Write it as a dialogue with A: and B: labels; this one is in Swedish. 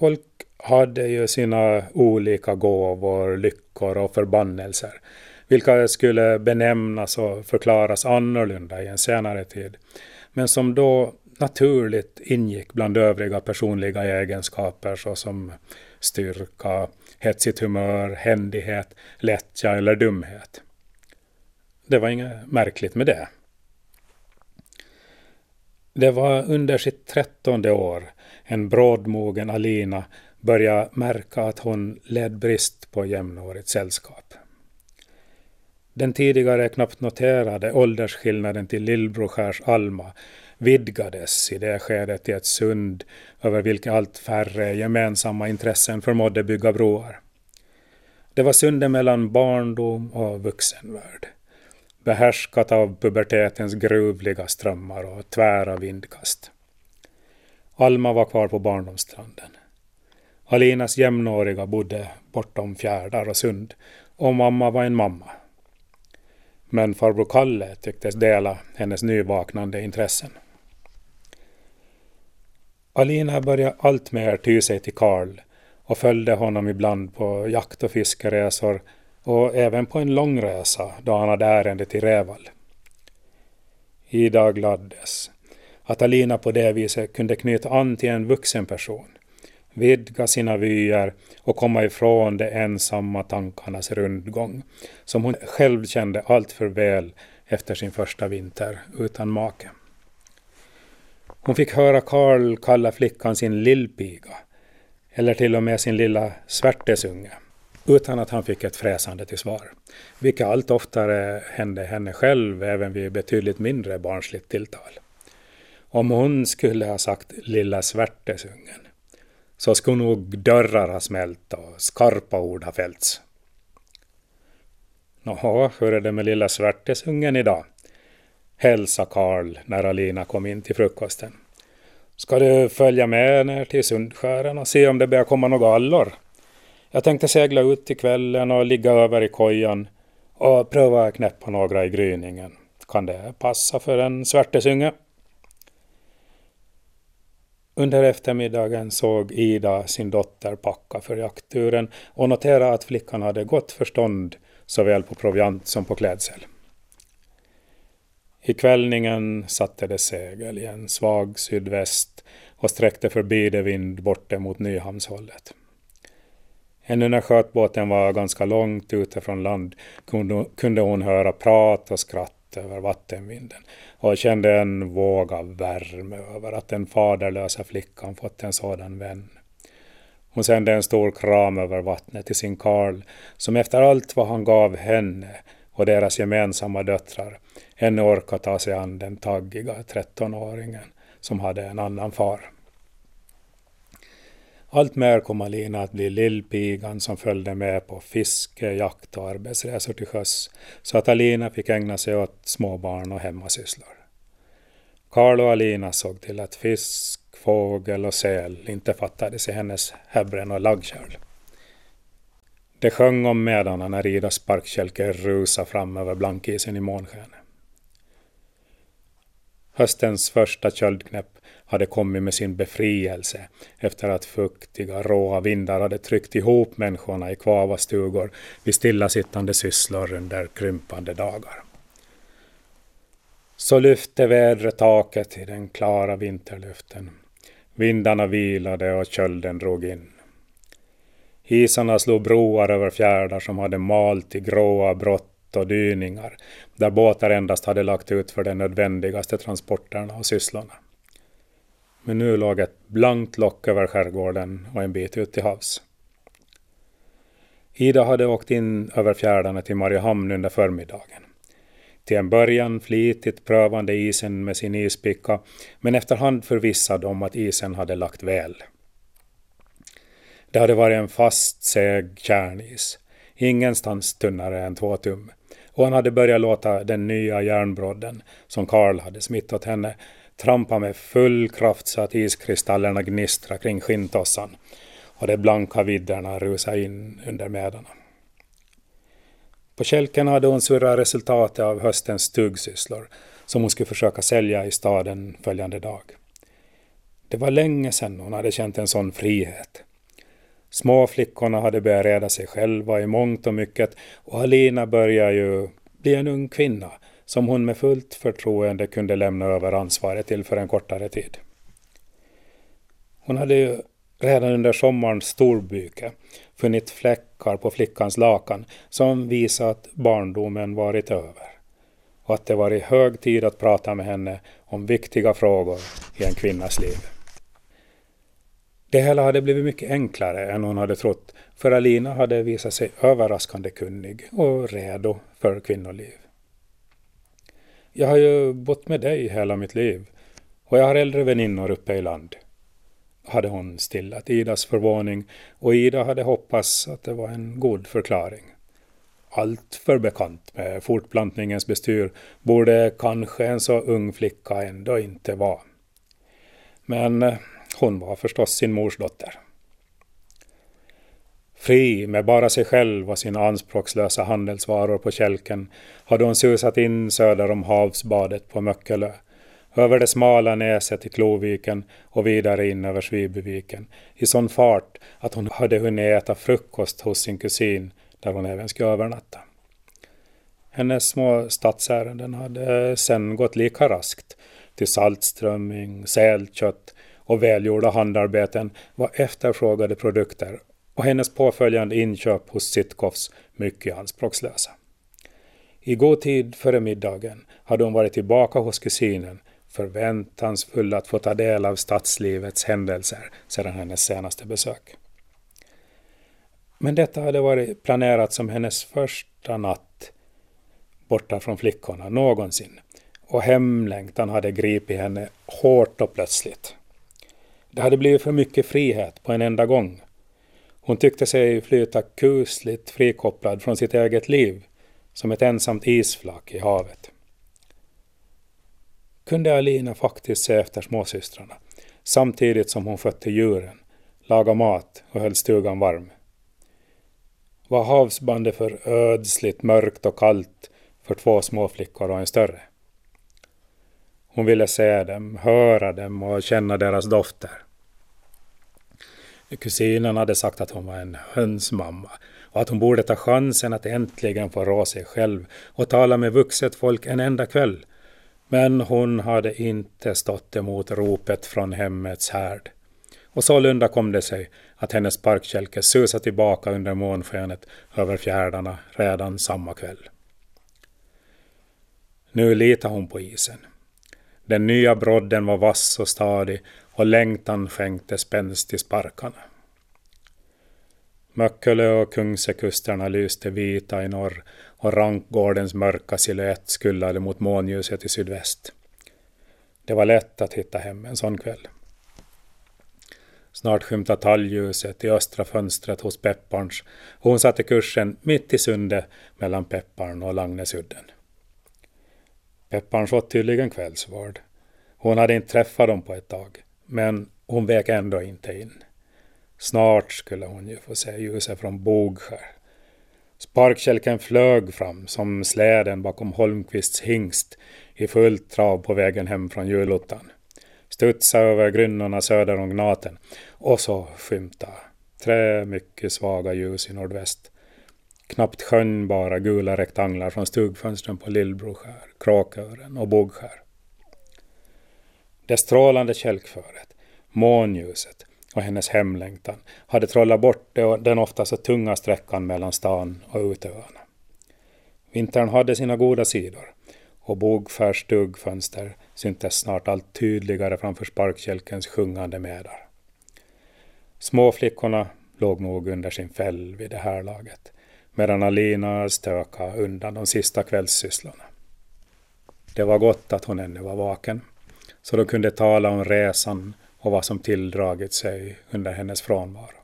A: Folk hade ju sina olika gåvor, lyckor och förbannelser, vilka skulle benämnas och förklaras annorlunda i en senare tid, men som då naturligt ingick bland övriga personliga egenskaper såsom styrka, hetsigt humör, händighet, lättja eller dumhet. Det var inget märkligt med det. Det var under sitt trettonde år en brådmogen Alina började märka att hon led brist på jämnårigt sällskap. Den tidigare knappt noterade åldersskillnaden till Lillbroskärs Alma vidgades i det skedet till ett sund över vilket allt färre gemensamma intressen förmådde bygga broar. Det var sundet mellan barndom och vuxenvärld, behärskat av pubertetens gruvliga strömmar och tvära vindkast. Alma var kvar på barndomsstranden. Alinas jämnåriga bodde bortom fjärdar och sund och mamma var en mamma. Men farbror Kalle tycktes dela hennes nyvaknande intressen. Alina började alltmer ty sig till Karl och följde honom ibland på jakt och fiskeresor och även på en långresa då han hade ärende till Reval. Ida gladdes att Alina på det viset kunde knyta an till en vuxen person, vidga sina vyer och komma ifrån de ensamma tankarnas rundgång, som hon själv kände alltför väl efter sin första vinter utan make. Hon fick höra Karl kalla flickan sin lillpiga, eller till och med sin lilla svärtesunge, utan att han fick ett fräsande till svar, vilket allt oftare hände henne själv även vid betydligt mindre barnsligt tilltal. Om hon skulle ha sagt lilla svärtesungen, så skulle nog dörrar ha smält och skarpa ord ha fällts. Nå, hur är det med lilla svärtesungen idag? hälsa Karl när Alina kom in till frukosten. Ska du följa med ner till Sundskären och se om det börjar komma några allor? Jag tänkte segla ut till kvällen och ligga över i kojan och pröva knäppa några i gryningen. Kan det passa för en svärtesunge? Under eftermiddagen såg Ida sin dotter packa för jaktturen och notera att flickan hade gott förstånd såväl på proviant som på klädsel. I kvällningen satte det segel i en svag sydväst och sträckte förbi det vind borte mot Nyhamnshållet. Ännu när skötbåten var ganska långt ute från land kunde hon höra prat och skratt över vattenvinden och kände en våg av värme över att den faderlösa flickan fått en sådan vän. Hon sände en stor kram över vattnet till sin Karl som efter allt vad han gav henne och deras gemensamma döttrar ännu orkar ta sig an den taggiga 13-åringen som hade en annan far. Allt mer kom Alina att bli lillpigan som följde med på fiske, jakt och arbetsresor till sjöss, så att Alina fick ägna sig åt småbarn och hemmasysslor. Karl och Alina såg till att fisk, fågel och säl inte fattades i hennes häbren och laggkärl. Det sjöng om medarna när Idas sparkkälke rusade fram över blankisen i månskenet. Höstens första köldknäpp hade kommit med sin befrielse efter att fuktiga, råa vindar hade tryckt ihop människorna i kvava stugor vid stillasittande sysslor under krympande dagar. Så lyfte vädret taket i den klara vinterluften. Vindarna vilade och kölden drog in. Isarna slog broar över fjärdar som hade malt i gråa brott och dyningar, där båtar endast hade lagt ut för de nödvändigaste transporterna och sysslorna. Men nu låg ett blankt lock över skärgården och en bit ut till havs. Ida hade åkt in över fjärdarna till Mariehamn under förmiddagen. Till en början flitigt prövande isen med sin ispicka, men efterhand förvissad om att isen hade lagt väl. Det hade varit en fast, seg kärnis, ingenstans tunnare än två tum, och han hade börjat låta den nya järnbrodden, som Karl hade smittat henne, trampa med full kraft så att iskristallerna gnistra kring skinntossan och de blanka vidderna rusa in under medarna. På kälken hade hon surrat resultatet av höstens stuggsysslor som hon skulle försöka sälja i staden följande dag. Det var länge sedan hon hade känt en sån frihet. Småflickorna hade börjat reda sig själva i mångt och mycket och Alina började ju bli en ung kvinna som hon med fullt förtroende kunde lämna över ansvaret till för en kortare tid. Hon hade ju redan under sommarens storbyke funnit fläckar på flickans lakan som visade att barndomen varit över och att det varit hög tid att prata med henne om viktiga frågor i en kvinnas liv. Det hela hade blivit mycket enklare än hon hade trott, för Alina hade visat sig överraskande kunnig och redo för kvinnoliv. Jag har ju bott med dig hela mitt liv och jag har äldre väninnor uppe i land. Hade hon stillat Idas förvåning och Ida hade hoppats att det var en god förklaring. Allt för bekant med fortplantningens bestyr borde kanske en så ung flicka ändå inte vara. Men eh, hon var förstås sin mors dotter. Fri med bara sig själv och sina anspråkslösa handelsvaror på kälken hade hon susat in söder om havsbadet på Möckelö, över det smala näset i Kloviken och vidare in över Svibyviken i sån fart att hon hade hunnit äta frukost hos sin kusin där hon även skulle övernatta. Hennes små stadsärenden hade sen gått lika raskt till saltströmming, sälkött och välgjorda handarbeten var efterfrågade produkter och hennes påföljande inköp hos Sitkovs mycket anspråkslösa. I god tid före middagen hade hon varit tillbaka hos kusinen förväntansfull att få ta del av stadslivets händelser sedan hennes senaste besök. Men detta hade varit planerat som hennes första natt borta från flickorna någonsin och hemlängtan hade gripit henne hårt och plötsligt. Det hade blivit för mycket frihet på en enda gång. Hon tyckte sig flyta kusligt frikopplad från sitt eget liv, som ett ensamt isflak i havet. Kunde Alina faktiskt se efter småsystrarna, samtidigt som hon skötte djuren, lagade mat och höll stugan varm? Var havsbandet för ödsligt, mörkt och kallt för två småflickor och en större? Hon ville se dem, höra dem och känna deras dofter. Kusinen hade sagt att hon var en hönsmamma och att hon borde ta chansen att äntligen få rå sig själv och tala med vuxet folk en enda kväll. Men hon hade inte stått emot ropet från hemmets härd. Och sålunda kom det sig att hennes sparkkälke susade tillbaka under månskenet över fjärdarna redan samma kväll. Nu litar hon på isen. Den nya brodden var vass och stadig och längtan skänkte spänst i sparkarna. Möckelö och Kungsekusterna lyste vita i norr och Rankgårdens mörka siluett skullade mot månljuset i sydväst. Det var lätt att hitta hem en sån kväll. Snart skymtade talgljuset i östra fönstret hos Pepparns och hon satte kursen mitt i sundet mellan Pepparn och Langnesudden. Pepparns åt tydligen kvällsvård. Hon hade inte träffat dem på ett tag, men hon vek ändå inte in. Snart skulle hon ju få se ljuset från Bogskär. Sparkkälken flög fram som släden bakom Holmqvists hingst i fullt trav på vägen hem från julottan. Studsade över grynnorna söder om Gnaten och så skymta tre mycket svaga ljus i nordväst. Knappt skönjbara gula rektanglar från stugfönstren på Lillbroskär, Kråkören och Bogskär. Det strålande kälkföret, månljuset och hennes hemlängtan hade trollat bort den ofta så tunga sträckan mellan stan och utöarna. Vintern hade sina goda sidor och Bogskärs stugfönster syntes snart allt tydligare framför sparkkälkens sjungande medar. Småflickorna låg nog under sin fäll vid det här laget, medan Alina stökade undan de sista kvällssysslorna. Det var gott att hon ännu var vaken så de kunde tala om resan och vad som tilldragit sig under hennes frånvaro.